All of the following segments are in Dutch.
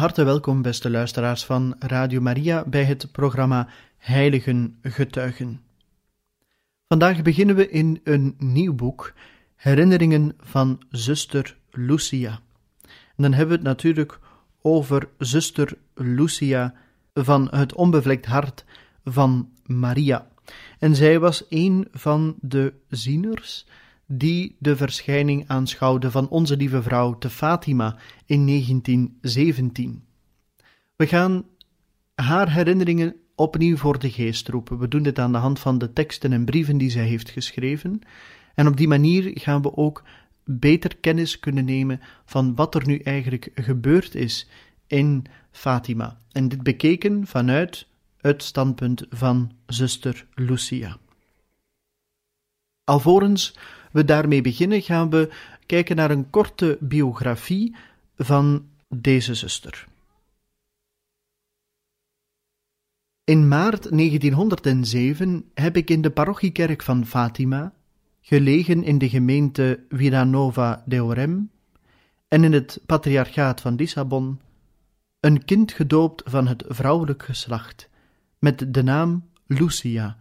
Harte welkom, beste luisteraars van Radio Maria, bij het programma Heiligen Getuigen. Vandaag beginnen we in een nieuw boek, Herinneringen van zuster Lucia. Dan hebben we het natuurlijk over zuster Lucia van het onbevlekt hart van Maria. En zij was een van de zieners die de verschijning aanschouwde van onze lieve vrouw te Fatima in 1917. We gaan haar herinneringen opnieuw voor de geest roepen. We doen dit aan de hand van de teksten en brieven die zij heeft geschreven. En op die manier gaan we ook beter kennis kunnen nemen van wat er nu eigenlijk gebeurd is in Fatima. En dit bekeken vanuit het standpunt van zuster Lucia. Alvorens we daarmee beginnen, gaan we kijken naar een korte biografie van deze zuster. In maart 1907 heb ik in de parochiekerk van Fatima, gelegen in de gemeente Villanova de Orem en in het patriarchaat van Lissabon, een kind gedoopt van het vrouwelijk geslacht, met de naam Lucia,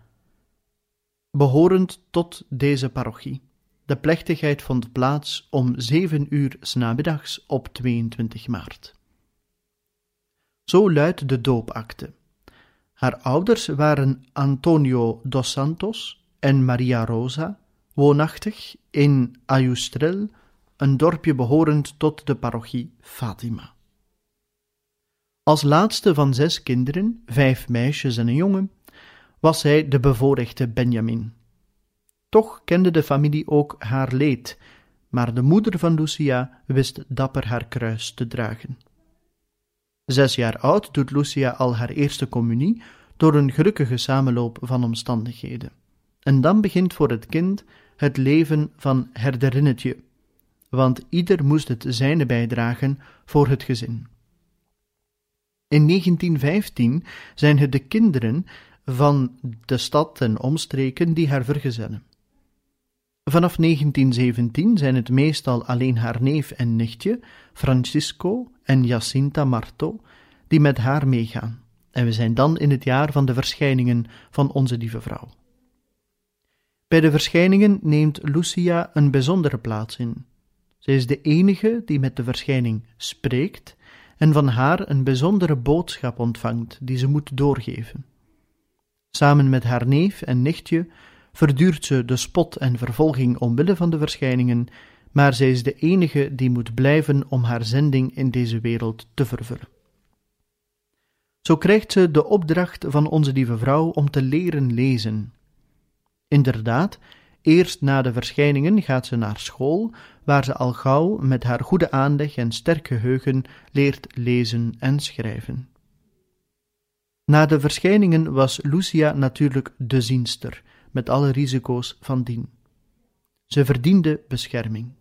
behorend tot deze parochie. De plechtigheid vond plaats om zeven uur s namiddags op 22 maart. Zo luidt de doopakte. Haar ouders waren Antonio dos Santos en Maria Rosa, woonachtig in Ayustrel, een dorpje behorend tot de parochie Fatima. Als laatste van zes kinderen, vijf meisjes en een jongen, was hij de bevoorrechte Benjamin. Toch kende de familie ook haar leed, maar de moeder van Lucia wist dapper haar kruis te dragen. Zes jaar oud doet Lucia al haar eerste communie door een gelukkige samenloop van omstandigheden. En dan begint voor het kind het leven van herderinnetje, want ieder moest het zijne bijdragen voor het gezin. In 1915 zijn het de kinderen van de stad en omstreken die haar vergezellen. Vanaf 1917 zijn het meestal alleen haar neef en nichtje, Francisco en Jacinta Marto, die met haar meegaan. En we zijn dan in het jaar van de verschijningen van onze lieve vrouw. Bij de verschijningen neemt Lucia een bijzondere plaats in. Zij is de enige die met de verschijning spreekt en van haar een bijzondere boodschap ontvangt die ze moet doorgeven. Samen met haar neef en nichtje verduurt ze de spot en vervolging omwille van de verschijningen, maar zij is de enige die moet blijven om haar zending in deze wereld te vervullen. Zo krijgt ze de opdracht van onze lieve vrouw om te leren lezen. Inderdaad, eerst na de verschijningen gaat ze naar school, waar ze al gauw met haar goede aanleg en sterk geheugen leert lezen en schrijven. Na de verschijningen was Lucia natuurlijk de zienster, met alle risico's van dien. Ze verdiende bescherming.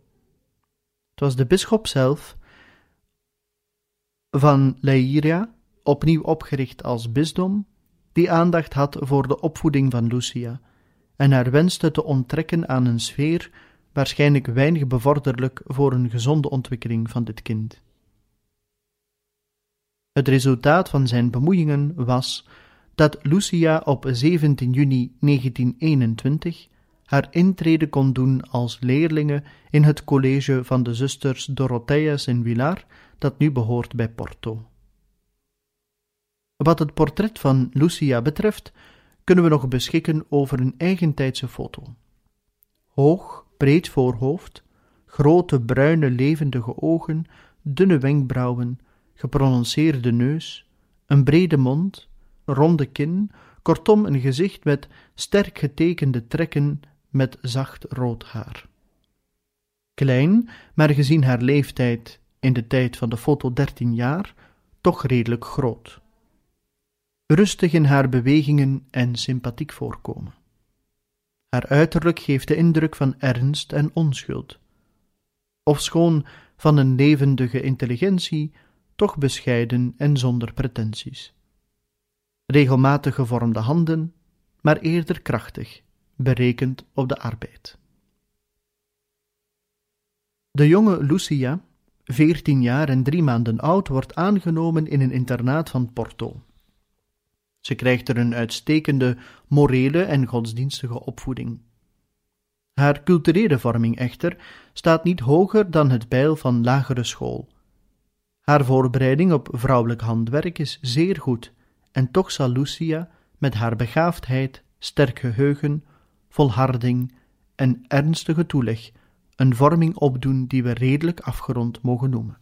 Het was de bisschop zelf van Leiria, opnieuw opgericht als bisdom, die aandacht had voor de opvoeding van Lucia en haar wenste te onttrekken aan een sfeer waarschijnlijk weinig bevorderlijk voor een gezonde ontwikkeling van dit kind. Het resultaat van zijn bemoeiingen was dat Lucia op 17 juni 1921 haar intrede kon doen als leerlinge in het college van de zusters Dorotheas in Villar, dat nu behoort bij Porto. Wat het portret van Lucia betreft, kunnen we nog beschikken over een eigentijdse foto. Hoog, breed voorhoofd, grote bruine levendige ogen, dunne wenkbrauwen, geprononceerde neus, een brede mond, ronde kin, kortom een gezicht met sterk getekende trekken, met zacht rood haar. Klein, maar gezien haar leeftijd in de tijd van de foto dertien jaar, toch redelijk groot. Rustig in haar bewegingen en sympathiek voorkomen. Haar uiterlijk geeft de indruk van ernst en onschuld. Ofschoon van een levendige intelligentie, toch bescheiden en zonder pretenties. Regelmatig gevormde handen, maar eerder krachtig, berekend op de arbeid. De jonge Lucia, veertien jaar en drie maanden oud, wordt aangenomen in een internaat van Porto. Ze krijgt er een uitstekende morele en godsdienstige opvoeding. Haar culturele vorming echter staat niet hoger dan het pijl van lagere school. Haar voorbereiding op vrouwelijk handwerk is zeer goed, en toch zal Lucia met haar begaafdheid, sterk geheugen, volharding en ernstige toeleg een vorming opdoen die we redelijk afgerond mogen noemen.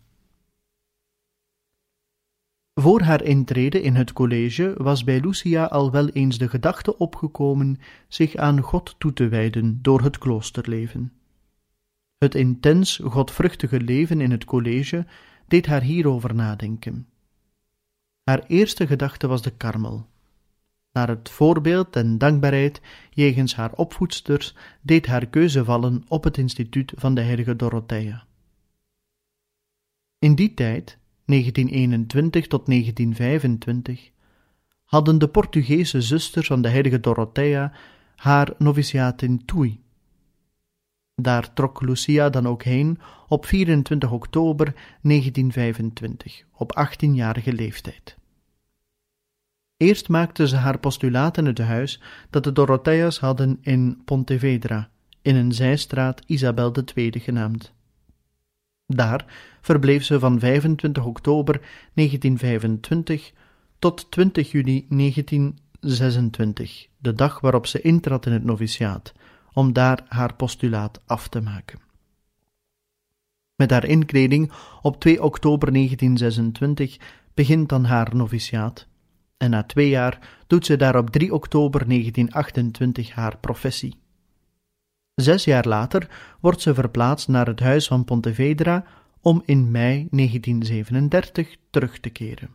Voor haar intrede in het college was bij Lucia al wel eens de gedachte opgekomen zich aan God toe te wijden door het kloosterleven. Het intens godvruchtige leven in het college deed haar hierover nadenken. Haar eerste gedachte was de karmel. Naar het voorbeeld en dankbaarheid jegens haar opvoedsters deed haar keuze vallen op het instituut van de heilige Dorothea. In die tijd 1921 tot 1925, hadden de Portugese zusters van de heilige Dorothea haar noviciaat in Tui. Daar trok Lucia dan ook heen op 24 oktober 1925, op 18-jarige leeftijd. Eerst maakte ze haar postulaat in het huis dat de Dorothea's hadden in Pontevedra, in een zijstraat Isabel II genaamd. Daar verbleef ze van 25 oktober 1925 tot 20 juni 1926, de dag waarop ze intrad in het noviciaat, om daar haar postulaat af te maken. Met haar inkleding op 2 oktober 1926 begint dan haar noviciaat, en na twee jaar doet ze daar op 3 oktober 1928 haar professie. Zes jaar later wordt ze verplaatst naar het huis van Pontevedra om in mei 1937 terug te keren.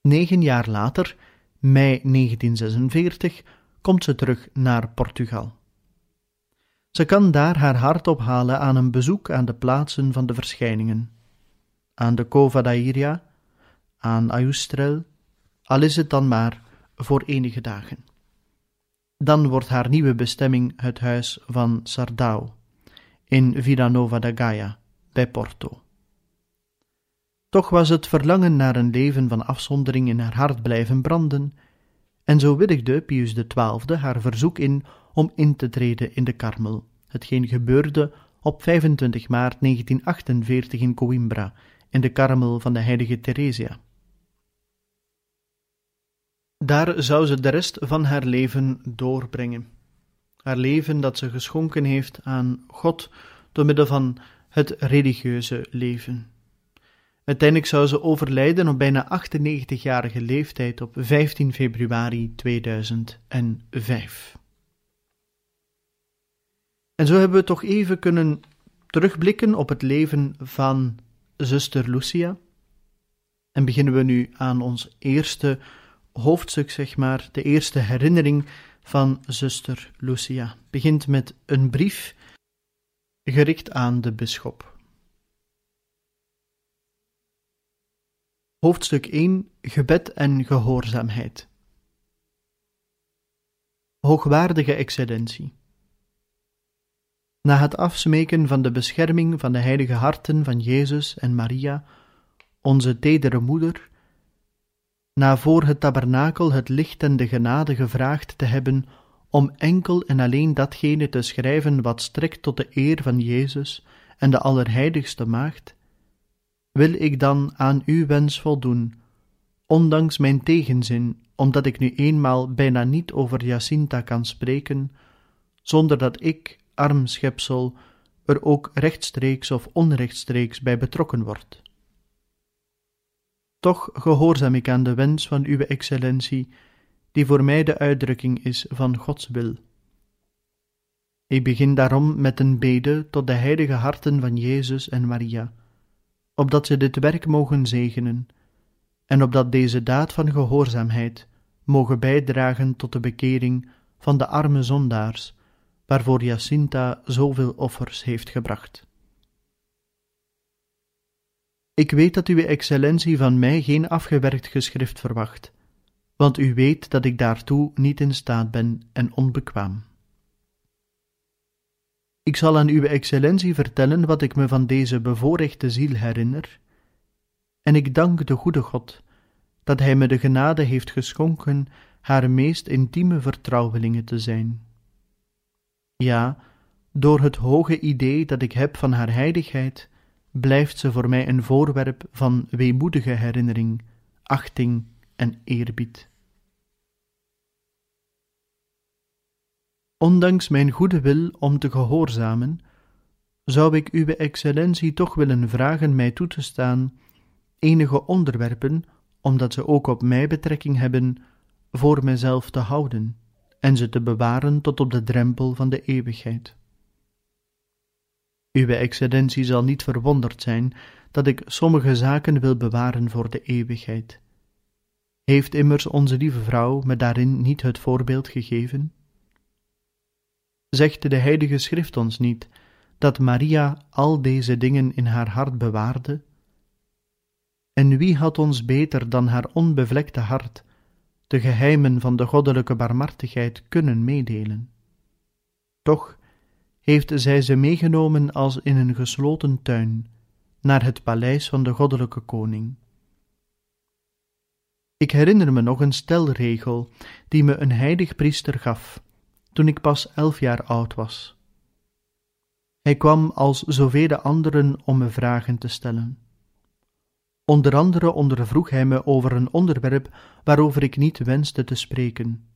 Negen jaar later, mei 1946, komt ze terug naar Portugal. Ze kan daar haar hart ophalen aan een bezoek aan de plaatsen van de verschijningen, aan de Cova aan Ayustrel, al is het dan maar voor enige dagen. Dan wordt haar nieuwe bestemming het huis van Sardau in Villanova da Gaia bij Porto. Toch was het verlangen naar een leven van afzondering in haar hart blijven branden, en zo willigde Pius XII haar verzoek in om in te treden in de Karmel, hetgeen gebeurde op 25 maart 1948 in Coimbra, in de Karmel van de heilige Theresia. Daar zou ze de rest van haar leven doorbrengen. Haar leven dat ze geschonken heeft aan God door middel van het religieuze leven. Uiteindelijk zou ze overlijden op bijna 98-jarige leeftijd op 15 februari 2005. En zo hebben we toch even kunnen terugblikken op het leven van zuster Lucia. En beginnen we nu aan ons eerste hoofdstuk, zeg maar, de eerste herinnering van zuster Lucia. Begint met een brief gericht aan de bisschop. Hoofdstuk 1 Gebed en gehoorzaamheid. Hoogwaardige excellentie. Na het afsmeken van de bescherming van de heilige harten van Jezus en Maria, onze tedere moeder, na voor het tabernakel het licht en de genade gevraagd te hebben om enkel en alleen datgene te schrijven wat strekt tot de eer van Jezus en de Allerheiligste Maagd, wil ik dan aan uw wens voldoen, ondanks mijn tegenzin, omdat ik nu eenmaal bijna niet over Jacinta kan spreken, zonder dat ik, arm schepsel, er ook rechtstreeks of onrechtstreeks bij betrokken word. Toch gehoorzaam ik aan de wens van uwe excellentie, die voor mij de uitdrukking is van Gods wil. Ik begin daarom met een bede tot de heilige harten van Jezus en Maria, opdat ze dit werk mogen zegenen, en opdat deze daad van gehoorzaamheid mogen bijdragen tot de bekering van de arme zondaars, waarvoor Jacinta zoveel offers heeft gebracht. Ik weet dat uw excellentie van mij geen afgewerkt geschrift verwacht, want u weet dat ik daartoe niet in staat ben en onbekwaam. Ik zal aan uw excellentie vertellen wat ik me van deze bevoorrechte ziel herinner, en ik dank de goede God dat Hij me de genade heeft geschonken haar meest intieme vertrouwelinge te zijn. Ja, door het hoge idee dat ik heb van haar heiligheid, blijft ze voor mij een voorwerp van weemoedige herinnering, achting en eerbied. Ondanks mijn goede wil om te gehoorzamen, zou ik uwe excellentie toch willen vragen mij toe te staan enige onderwerpen, omdat ze ook op mij betrekking hebben, voor mijzelf te houden en ze te bewaren tot op de drempel van de eeuwigheid. Uwe excellentie zal niet verwonderd zijn dat ik sommige zaken wil bewaren voor de eeuwigheid. Heeft immers onze lieve vrouw me daarin niet het voorbeeld gegeven? Zegt de Heilige Schrift ons niet dat Maria al deze dingen in haar hart bewaarde? En wie had ons beter dan haar onbevlekte hart de geheimen van de goddelijke barmhartigheid kunnen meedelen? Toch heeft zij ze meegenomen als in een gesloten tuin naar het paleis van de goddelijke koning. Ik herinner me nog een stelregel die me een heilig priester gaf toen ik pas elf jaar oud was. Hij kwam als zoveel anderen om me vragen te stellen. Onder andere ondervroeg hij me over een onderwerp waarover ik niet wenste te spreken.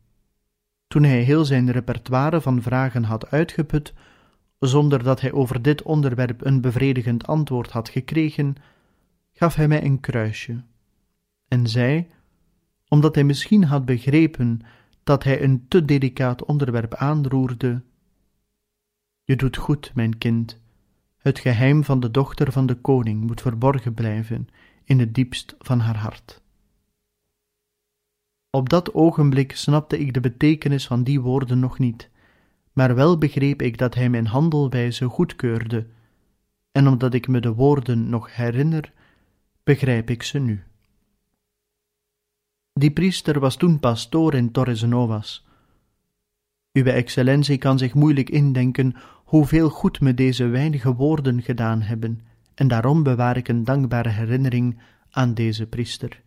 Toen hij heel zijn repertoire van vragen had uitgeput, zonder dat hij over dit onderwerp een bevredigend antwoord had gekregen, gaf hij mij een kruisje en zei, omdat hij misschien had begrepen dat hij een te delicaat onderwerp aanroerde: Je doet goed, mijn kind. Het geheim van de dochter van de koning moet verborgen blijven in het diepst van haar hart. Op dat ogenblik snapte ik de betekenis van die woorden nog niet, maar wel begreep ik dat hij mijn handelwijze goedkeurde, en omdat ik me de woorden nog herinner, begrijp ik ze nu. Die priester was toen pastoor in Torres Novas. Uwe excellentie kan zich moeilijk indenken hoeveel goed me deze weinige woorden gedaan hebben, en daarom bewaar ik een dankbare herinnering aan deze priester.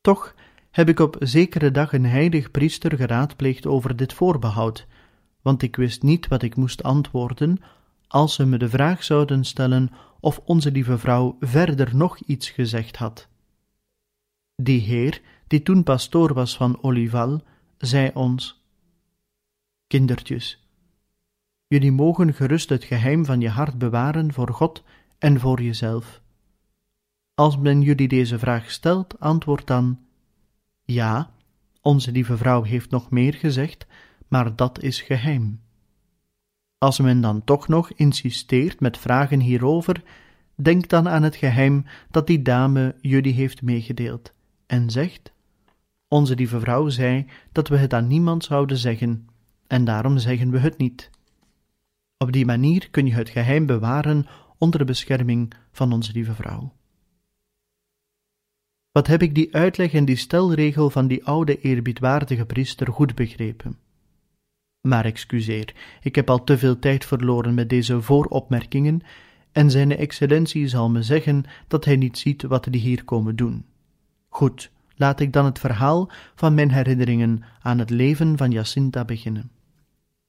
Toch heb ik op zekere dag een heilig priester geraadpleegd over dit voorbehoud, want ik wist niet wat ik moest antwoorden als ze me de vraag zouden stellen of onze lieve vrouw verder nog iets gezegd had. Die heer, die toen pastoor was van Olival, zei ons: Kindertjes, jullie mogen gerust het geheim van je hart bewaren voor God en voor jezelf. Als men jullie deze vraag stelt, antwoord dan: Ja, onze lieve vrouw heeft nog meer gezegd, maar dat is geheim. Als men dan toch nog insisteert met vragen hierover, denk dan aan het geheim dat die dame jullie heeft meegedeeld en zegt: Onze lieve vrouw zei dat we het aan niemand zouden zeggen, en daarom zeggen we het niet. Op die manier kun je het geheim bewaren onder de bescherming van onze lieve vrouw. Wat heb ik die uitleg en die stelregel van die oude eerbiedwaardige priester goed begrepen? Maar excuseer, ik heb al te veel tijd verloren met deze vooropmerkingen, en zijn excellentie zal me zeggen dat hij niet ziet wat die hier komen doen. Goed, laat ik dan het verhaal van mijn herinneringen aan het leven van Jacinta beginnen.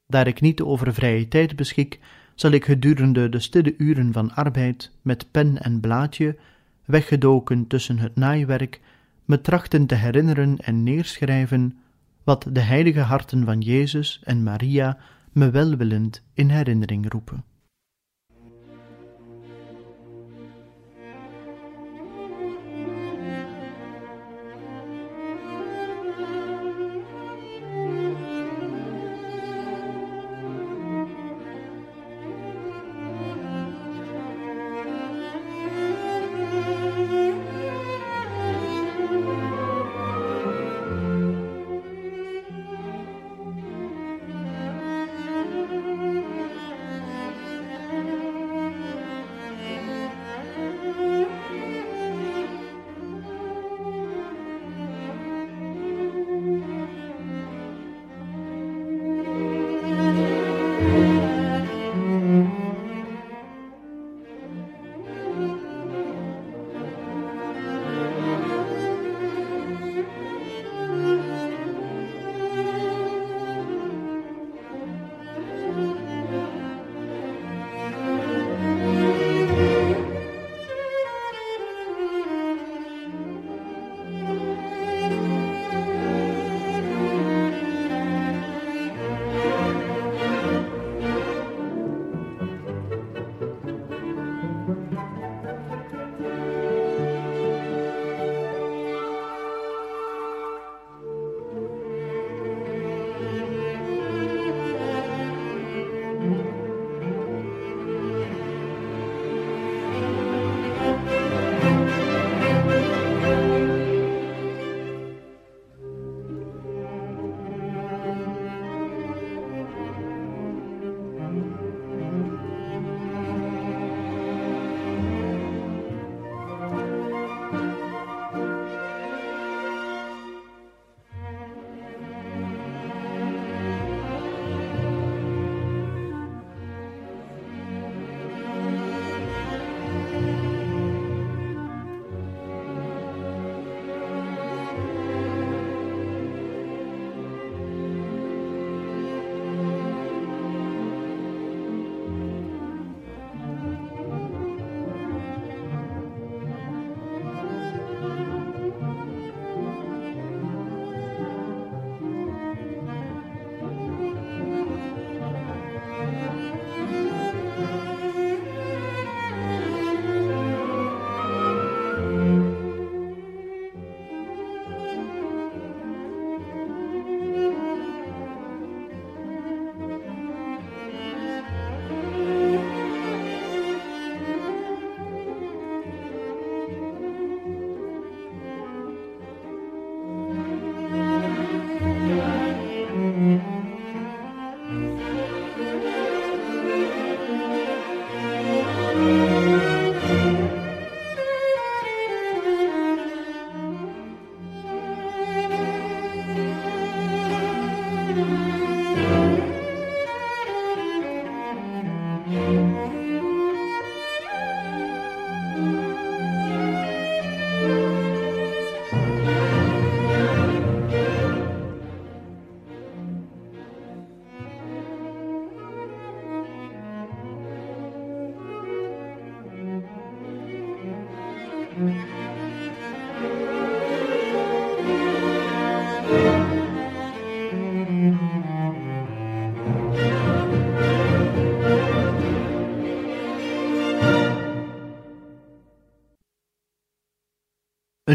Daar ik niet over vrije tijd beschik, zal ik gedurende de stille uren van arbeid met pen en blaadje, weggedoken tussen het naaiwerk, me trachten te herinneren en neerschrijven wat de heilige harten van Jezus en Maria me welwillend in herinnering roepen.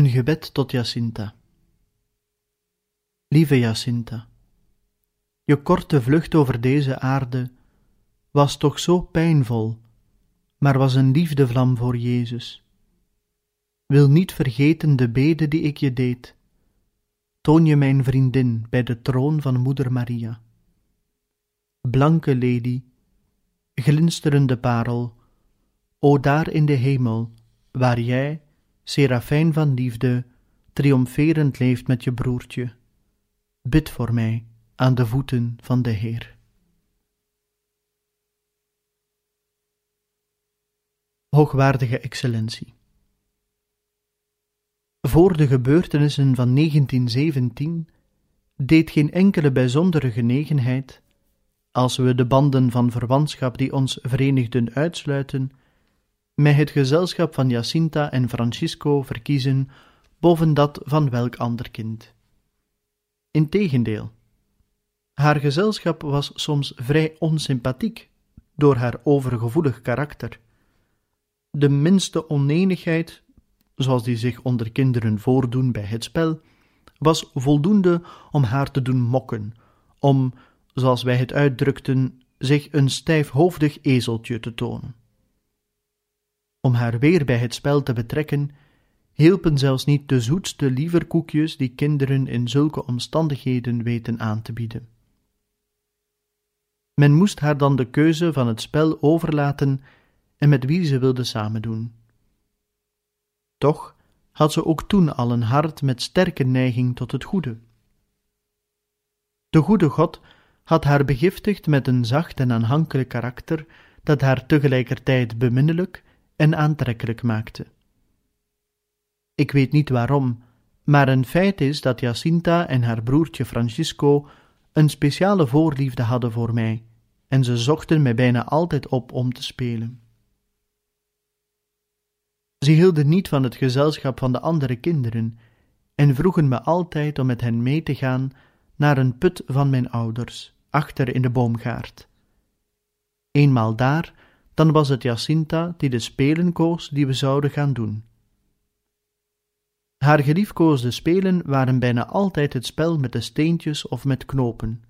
Een gebed tot Jacinta. Lieve Jacinta, je korte vlucht over deze aarde was toch zo pijnvol, maar was een liefdevlam voor Jezus. Wil niet vergeten de bede die ik je deed. Toon je mijn vriendin bij de troon van Moeder Maria. Blanke lady, glinsterende parel, o daar in de hemel, waar jij, serafijn van liefde, triomferend leeft met je broertje. Bid voor mij aan de voeten van de Heer. Hoogwaardige Excellentie. Voor de gebeurtenissen van 1917 deed geen enkele bijzondere genegenheid, als we de banden van verwantschap die ons verenigden uitsluiten, mij het gezelschap van Jacinta en Francisco verkiezen boven dat van welk ander kind. Integendeel, haar gezelschap was soms vrij onsympathiek door haar overgevoelig karakter. De minste onenigheid, zoals die zich onder kinderen voordoen bij het spel, was voldoende om haar te doen mokken, om, zoals wij het uitdrukten, zich een stijfhoofdig ezeltje te tonen. Om haar weer bij het spel te betrekken, hielpen zelfs niet de zoetste lieverkoekjes die kinderen in zulke omstandigheden weten aan te bieden. Men moest haar dan de keuze van het spel overlaten en met wie ze wilde samendoen. Toch had ze ook toen al een hart met sterke neiging tot het goede. De goede God had haar begiftigd met een zacht en aanhankelijk karakter dat haar tegelijkertijd beminnelijk en aantrekkelijk maakte. Ik weet niet waarom, maar een feit is dat Jacinta en haar broertje Francisco een speciale voorliefde hadden voor mij, en ze zochten mij bijna altijd op om te spelen. Ze hielden niet van het gezelschap van de andere kinderen en vroegen me altijd om met hen mee te gaan naar een put van mijn ouders, achter in de boomgaard. Eenmaal daar, dan was het Jacinta die de spelen koos die we zouden gaan doen. Haar geliefkoosde spelen waren bijna altijd het spel met de steentjes of met knopen.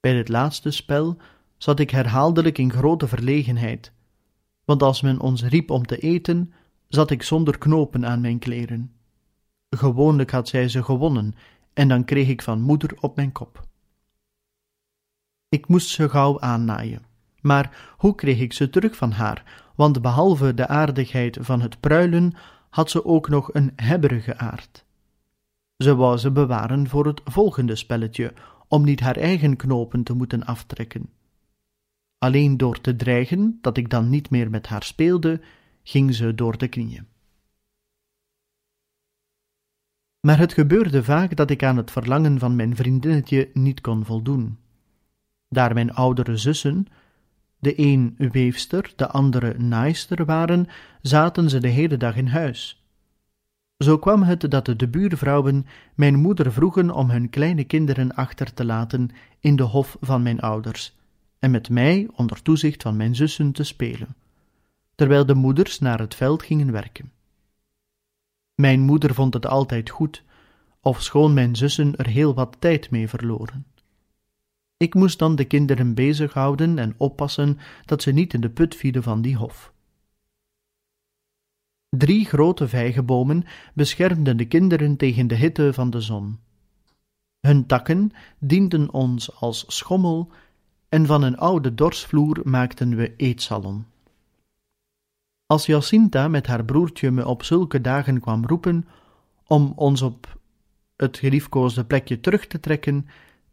Bij het laatste spel zat ik herhaaldelijk in grote verlegenheid, want als men ons riep om te eten, zat ik zonder knopen aan mijn kleren. Gewoonlijk had zij ze gewonnen, en dan kreeg ik van moeder op mijn kop. Ik moest ze gauw aannaaien, maar hoe kreeg ik ze terug van haar? Want behalve de aardigheid van het pruilen, had ze ook nog een hebberige aard. Ze wou ze bewaren voor het volgende spelletje, om niet haar eigen knopen te moeten aftrekken. Alleen door te dreigen dat ik dan niet meer met haar speelde, ging ze door de knieën. Maar het gebeurde vaak dat ik aan het verlangen van mijn vriendinnetje niet kon voldoen. Daar mijn oudere zussen, de een weefster, de andere naaister waren, zaten ze de hele dag in huis. Zo kwam het dat de buurvrouwen mijn moeder vroegen om hun kleine kinderen achter te laten in de hof van mijn ouders, en met mij onder toezicht van mijn zussen te spelen, terwijl de moeders naar het veld gingen werken. Mijn moeder vond het altijd goed, ofschoon mijn zussen er heel wat tijd mee verloren. Ik moest dan de kinderen bezighouden en oppassen dat ze niet in de put vielen van die hof. Drie grote vijgenbomen beschermden de kinderen tegen de hitte van de zon. Hun takken dienden ons als schommel en van een oude dorsvloer maakten we eetsalon. Als Jacinta met haar broertje me op zulke dagen kwam roepen om ons op het geliefkoosde plekje terug te trekken,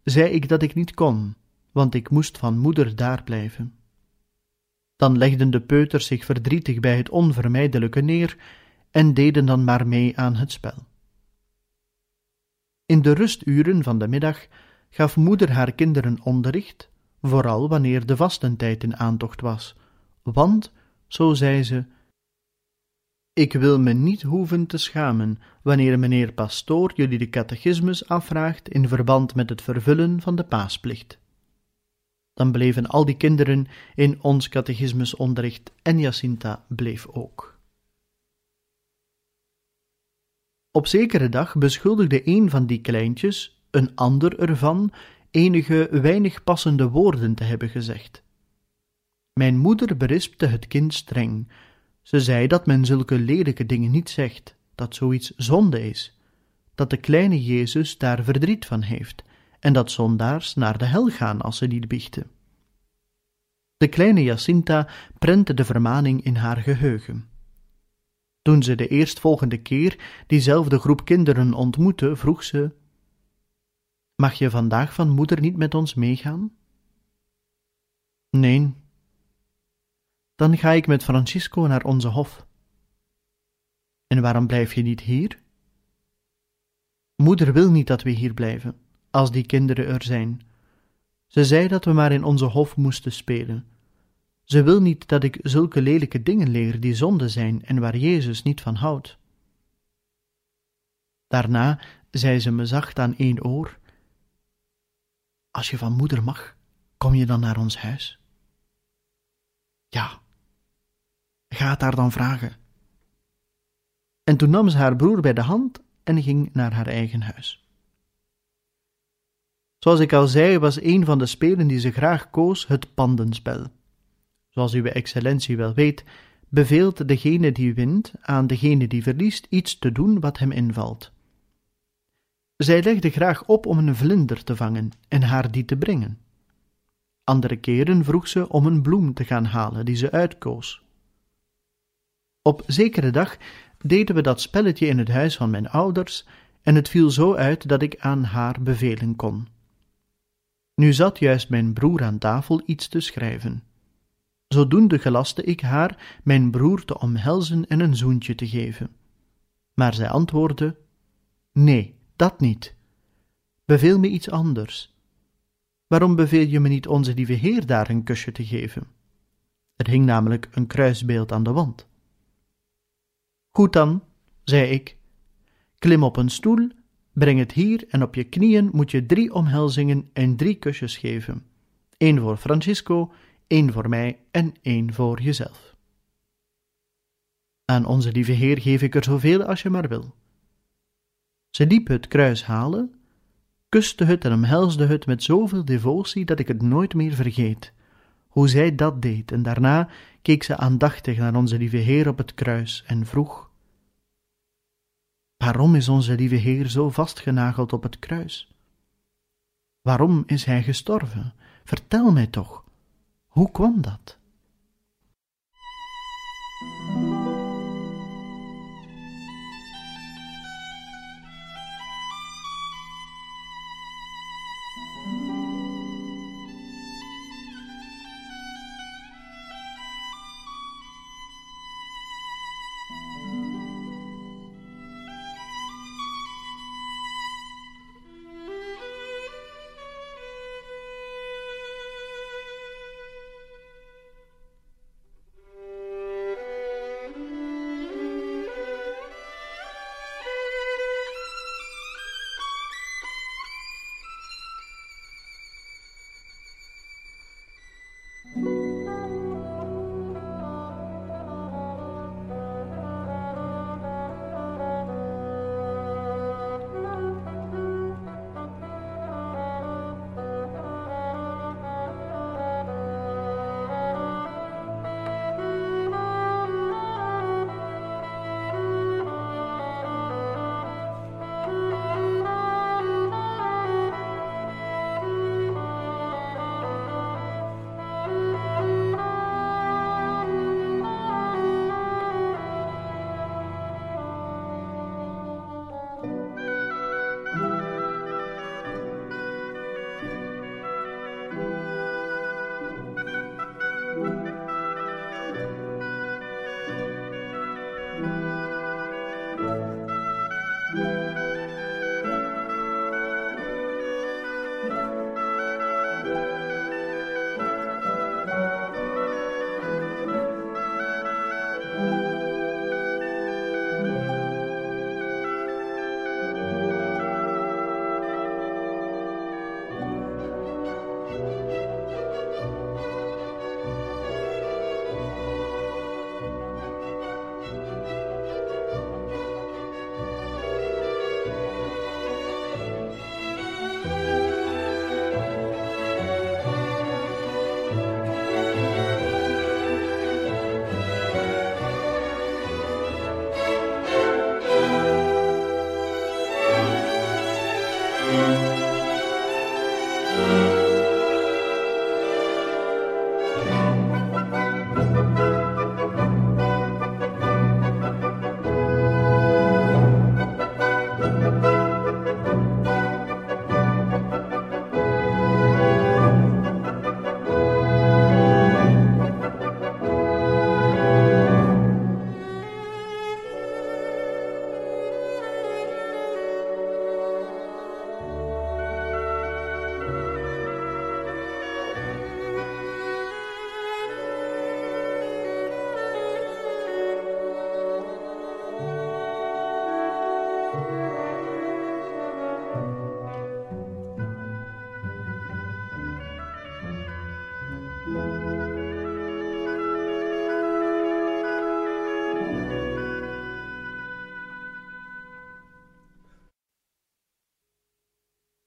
zei ik dat ik niet kon, want ik moest van moeder daar blijven. Dan legden de peuters zich verdrietig bij het onvermijdelijke neer en deden dan maar mee aan het spel. In de rusturen van de middag gaf moeder haar kinderen onderricht, vooral wanneer de vastentijd in aantocht was, want, zo zei ze, ik wil me niet hoeven te schamen wanneer meneer pastoor jullie de catechismus afvraagt in verband met het vervullen van de paasplicht. Dan bleven al die kinderen in ons catechismusonderricht en Jacinta bleef ook. Op zekere dag beschuldigde een van die kleintjes een ander ervan enige weinig passende woorden te hebben gezegd. Mijn moeder berispte het kind streng. Ze zei dat men zulke lelijke dingen niet zegt, dat zoiets zonde is, dat de kleine Jezus daar verdriet van heeft en dat zondaars naar de hel gaan als ze niet biechten. De kleine Jacinta prentte de vermaning in haar geheugen. Toen ze de eerstvolgende keer diezelfde groep kinderen ontmoette, vroeg ze: Mag je vandaag van moeder niet met ons meegaan? Nee. Dan ga ik met Francisco naar onze hof. En waarom blijf je niet hier? Moeder wil niet dat we hier blijven, als die kinderen er zijn. Ze zei dat we maar in onze hof moesten spelen. Ze wil niet dat ik zulke lelijke dingen leer die zonde zijn en waar Jezus niet van houdt. Daarna zei ze me zacht aan één oor: Als je van moeder mag, kom je dan naar ons huis? Ja, ga het haar dan vragen. En toen nam ze haar broer bij de hand en ging naar haar eigen huis. Zoals ik al zei, was een van de spelen die ze graag koos het pandenspel. Zoals uw excellentie wel weet, beveelt degene die wint aan degene die verliest iets te doen wat hem invalt. Zij legde graag op om een vlinder te vangen en haar die te brengen. Andere keren vroeg ze om een bloem te gaan halen die ze uitkoos. Op zekere dag deden we dat spelletje in het huis van mijn ouders en het viel zo uit dat ik aan haar bevelen kon. Nu zat juist mijn broer aan tafel iets te schrijven. Zodoende gelaste ik haar mijn broer te omhelzen en een zoentje te geven. Maar zij antwoordde: Nee, dat niet. Beveel me iets anders. Waarom beveel je me niet onze lieve Heer daar een kusje te geven? Er hing namelijk een kruisbeeld aan de wand. Goed dan, zei ik, klim op een stoel, breng het hier en op je knieën moet je drie omhelzingen en drie kusjes geven. Eén voor Francisco, één voor mij en één voor jezelf. Aan onze lieve Heer geef ik er zoveel als je maar wil. Ze liep het kruis halen, kuste het en omhelsde het met zoveel devotie dat ik het nooit meer vergeet, hoe zij dat deed, en daarna keek ze aandachtig naar onze lieve Heer op het kruis en vroeg: Waarom is onze lieve Heer zo vastgenageld op het kruis? Waarom is Hij gestorven? Vertel mij toch. Hoe kwam dat?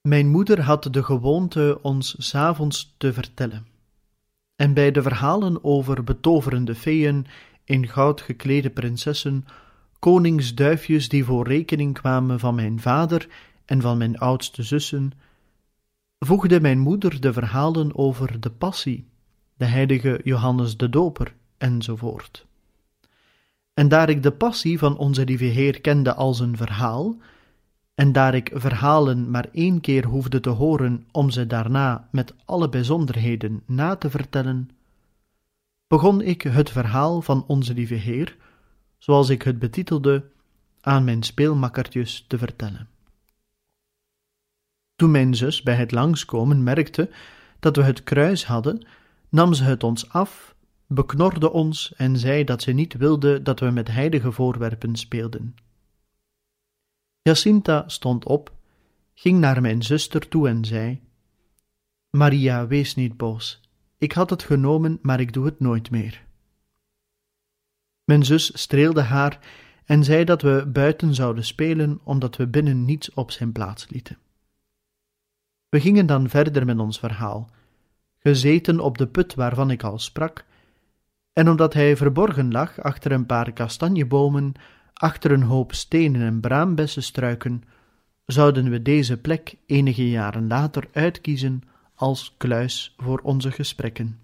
Mijn moeder had de gewoonte ons s avonds te vertellen. En bij de verhalen over betoverende feeën, in goud geklede prinsessen, koningsduifjes die voor rekening kwamen van mijn vader en van mijn oudste zussen, voegde mijn moeder de verhalen over de passie de heilige Johannes de Doper, enzovoort. En daar ik de passie van onze lieve Heer kende als een verhaal, en daar ik verhalen maar één keer hoefde te horen om ze daarna met alle bijzonderheden na te vertellen, begon ik het verhaal van onze lieve Heer, zoals ik het betitelde, aan mijn speelmakkertjes te vertellen. Toen mijn zus bij het langskomen merkte dat we het kruis hadden, nam ze het ons af, beknorde ons en zei dat ze niet wilde dat we met heilige voorwerpen speelden. Jacinta stond op, ging naar mijn zuster toe en zei: Maria, wees niet boos. Ik had het genomen, maar ik doe het nooit meer. Mijn zus streelde haar en zei dat we buiten zouden spelen, omdat we binnen niets op zijn plaats lieten. We gingen dan verder met ons verhaal, gezeten op de put waarvan ik al sprak, en omdat hij verborgen lag achter een paar kastanjebomen, achter een hoop stenen en braambessenstruiken, zouden we deze plek enige jaren later uitkiezen als kluis voor onze gesprekken,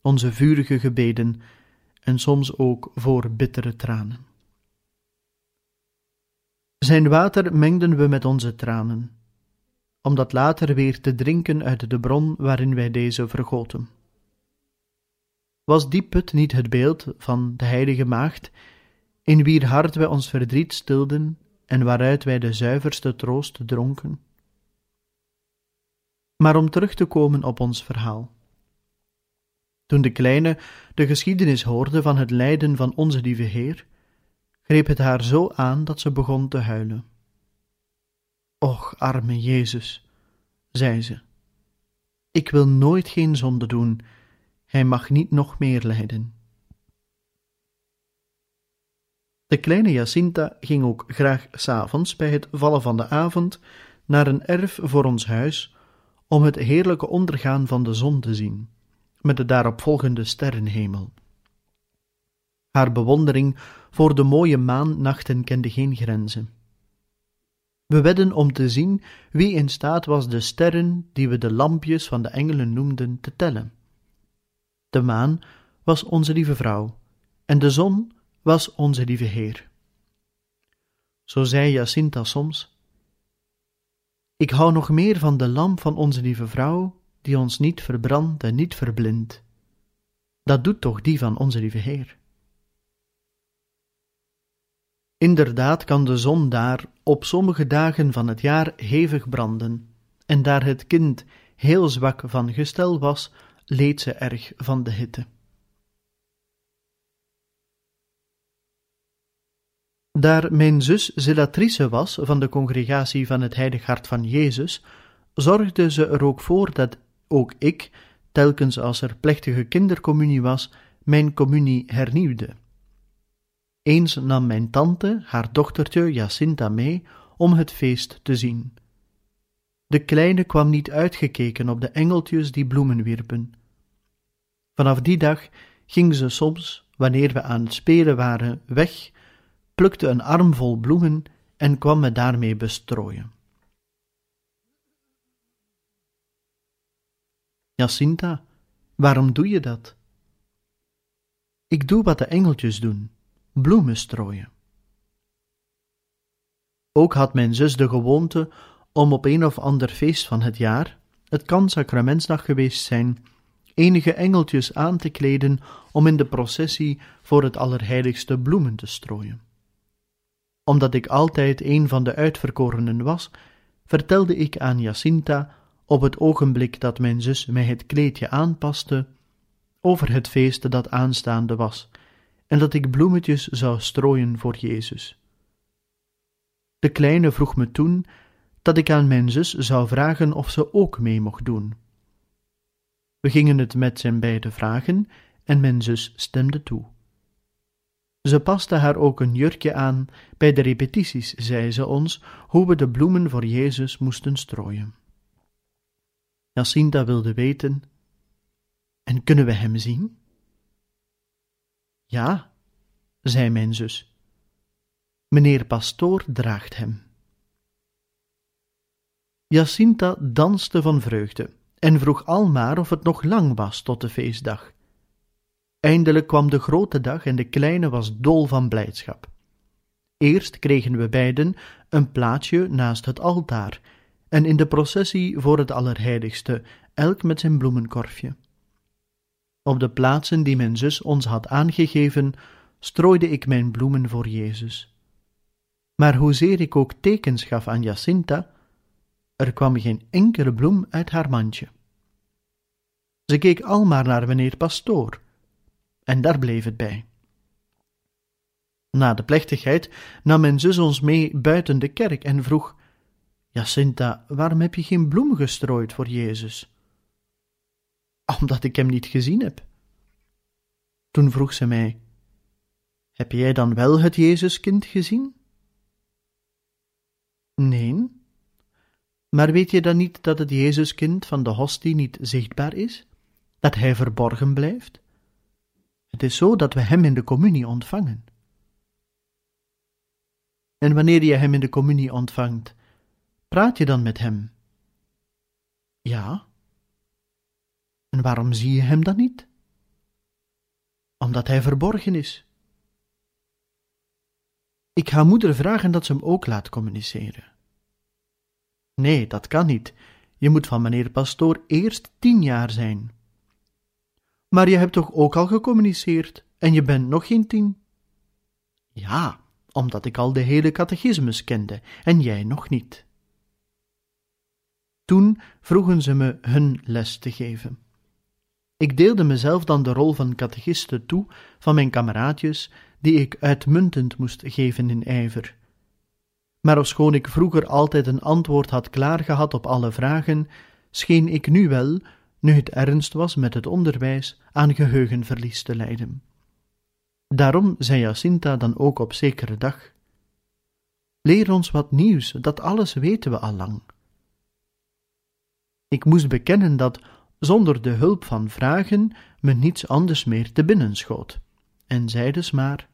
onze vurige gebeden en soms ook voor bittere tranen. Zijn water mengden we met onze tranen, om dat later weer te drinken uit de bron waarin wij deze vergoten. Was die put niet het beeld van de heilige maagd, in wier hart wij ons verdriet stilden en waaruit wij de zuiverste troost dronken? Maar om terug te komen op ons verhaal. Toen de kleine de geschiedenis hoorde van het lijden van onze lieve Heer, greep het haar zo aan dat ze begon te huilen. Och, arme Jezus, zei ze, ik wil nooit geen zonde doen, hij mag niet nog meer lijden. De kleine Jacinta ging ook graag s'avonds bij het vallen van de avond naar een erf voor ons huis om het heerlijke ondergaan van de zon te zien, met de daaropvolgende sterrenhemel. Haar bewondering voor de mooie maannachten kende geen grenzen. We wedden om te zien wie in staat was de sterren, die we de lampjes van de engelen noemden, te tellen. De maan was onze lieve vrouw, en de zon was onze lieve Heer. Zo zei Jacinta soms: Ik hou nog meer van de lamp van onze lieve vrouw, die ons niet verbrandt en niet verblindt. Dat doet toch die van onze lieve Heer. Inderdaad kan de zon daar op sommige dagen van het jaar hevig branden, en daar het kind heel zwak van gestel was, leed ze erg van de hitte. Daar mijn zus zelatrice was van de congregatie van het Heilig Hart van Jezus, zorgde ze er ook voor dat ook ik, telkens als er plechtige kindercommunie was, mijn communie hernieuwde. Eens nam mijn tante haar dochtertje Jacinta mee om het feest te zien. De kleine kwam niet uitgekeken op de engeltjes die bloemen wierpen. Vanaf die dag ging ze soms, wanneer we aan het spelen waren, weg plukte een armvol bloemen en kwam me daarmee bestrooien. Jacinta, waarom doe je dat? Ik doe wat de engeltjes doen, bloemen strooien. Ook had mijn zus de gewoonte om op een of ander feest van het jaar, het kan sacramentsdag geweest zijn, enige engeltjes aan te kleden om in de processie voor het Allerheiligste bloemen te strooien omdat ik altijd een van de uitverkorenen was, vertelde ik aan Jacinta, op het ogenblik dat mijn zus mij het kleedje aanpaste, over het feest dat aanstaande was, en dat ik bloemetjes zou strooien voor Jezus. De kleine vroeg me toen dat ik aan mijn zus zou vragen of ze ook mee mocht doen. We gingen het met zijn beide vragen en mijn zus stemde toe. Ze paste haar ook een jurkje aan. Bij de repetities zei ze ons hoe we de bloemen voor Jezus moesten strooien. Jacinta wilde weten: En kunnen we hem zien? Ja, zei mijn zus. Meneer Pastoor draagt hem. Jacinta danste van vreugde en vroeg almaar of het nog lang was tot de feestdag. Eindelijk kwam de grote dag en de kleine was dol van blijdschap. Eerst kregen we beiden een plaatsje naast het altaar en in de processie voor het Allerheiligste, elk met zijn bloemenkorfje. Op de plaatsen die mijn zus ons had aangegeven, strooide ik mijn bloemen voor Jezus. Maar hoezeer ik ook tekens gaf aan Jacinta, er kwam geen enkele bloem uit haar mandje. Ze keek almaar naar meneer Pastoor, en daar bleef het bij. Na de plechtigheid nam mijn zus ons mee buiten de kerk en vroeg: Jacinta, waarom heb je geen bloem gestrooid voor Jezus? Omdat ik hem niet gezien heb. Toen vroeg ze mij: Heb jij dan wel het Jezuskind gezien? Nee. Maar weet je dan niet dat het Jezuskind van de hostie niet zichtbaar is? Dat hij verborgen blijft? Het is zo dat we hem in de communie ontvangen. En wanneer je hem in de communie ontvangt, praat je dan met hem? Ja. En waarom zie je hem dan niet? Omdat hij verborgen is. Ik ga moeder vragen dat ze hem ook laat communiceren. Nee, dat kan niet. Je moet van meneer Pastoor eerst tien jaar zijn. Maar je hebt toch ook al gecommuniceerd en je bent nog geen tien? Ja, omdat ik al de hele catechismus kende en jij nog niet. Toen vroegen ze me hun les te geven. Ik deelde mezelf dan de rol van catechiste toe van mijn kameraadjes, die ik uitmuntend moest geven in ijver. Maar ofschoon ik vroeger altijd een antwoord had klaargehad op alle vragen, scheen ik nu wel, nu het ernst was met het onderwijs, aan geheugenverlies te lijden. Daarom zei Jacinta dan ook op zekere dag: Leer ons wat nieuws, dat alles weten we al lang. Ik moest bekennen dat, zonder de hulp van vragen, me niets anders meer te binnen schoot, en zei dus maar: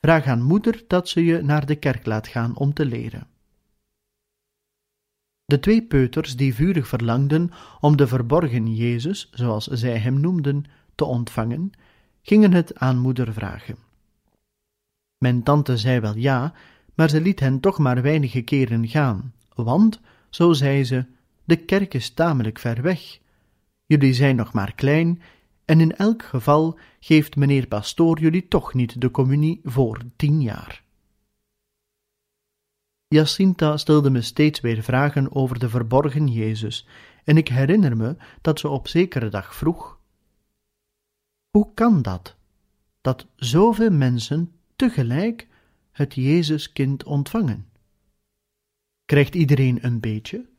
Vraag aan moeder dat ze je naar de kerk laat gaan om te leren. De twee peuters die vurig verlangden om de verborgen Jezus, zoals zij hem noemden, te ontvangen, gingen het aan moeder vragen. Mijn tante zei wel ja, maar ze liet hen toch maar weinige keren gaan, want, zo zei ze, de kerk is tamelijk ver weg. Jullie zijn nog maar klein, en in elk geval geeft meneer pastoor jullie toch niet de communie voor tien jaar. Jacinta stelde me steeds weer vragen over de verborgen Jezus, en ik herinner me dat ze op zekere dag vroeg: Hoe kan dat, dat zoveel mensen tegelijk het Jezuskind ontvangen? Krijgt iedereen een beetje?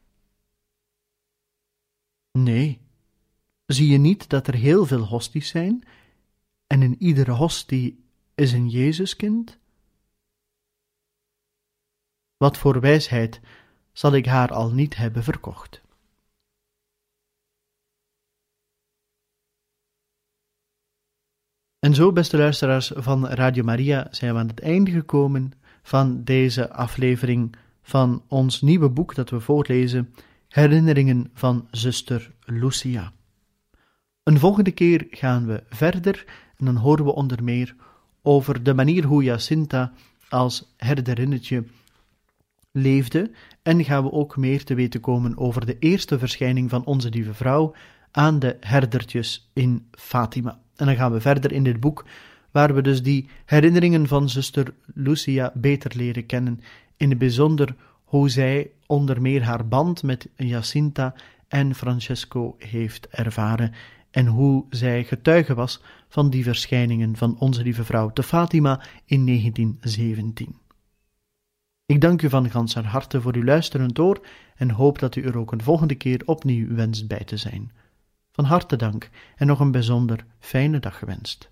Nee. Zie je niet dat er heel veel hosties zijn, en in iedere hostie is een Jezuskind? Wat voor wijsheid zal ik haar al niet hebben verkocht? En zo, beste luisteraars van Radio Maria, zijn we aan het einde gekomen van deze aflevering van ons nieuwe boek dat we voorlezen, Herinneringen van zuster Lucia. Een volgende keer gaan we verder en dan horen we onder meer over de manier hoe Jacinta als herderinnetje leefde en gaan we ook meer te weten komen over de eerste verschijning van onze lieve vrouw aan de herdertjes in Fatima. En dan gaan we verder in dit boek, waar we dus die herinneringen van zuster Lucia beter leren kennen, in het bijzonder hoe zij onder meer haar band met Jacinta en Francesco heeft ervaren en hoe zij getuige was van die verschijningen van onze lieve vrouw te Fatima in 1917. Ik dank u van ganser harte voor uw luisterend oor en hoop dat u er ook een volgende keer opnieuw wenst bij te zijn. Van harte dank en nog een bijzonder fijne dag gewenst.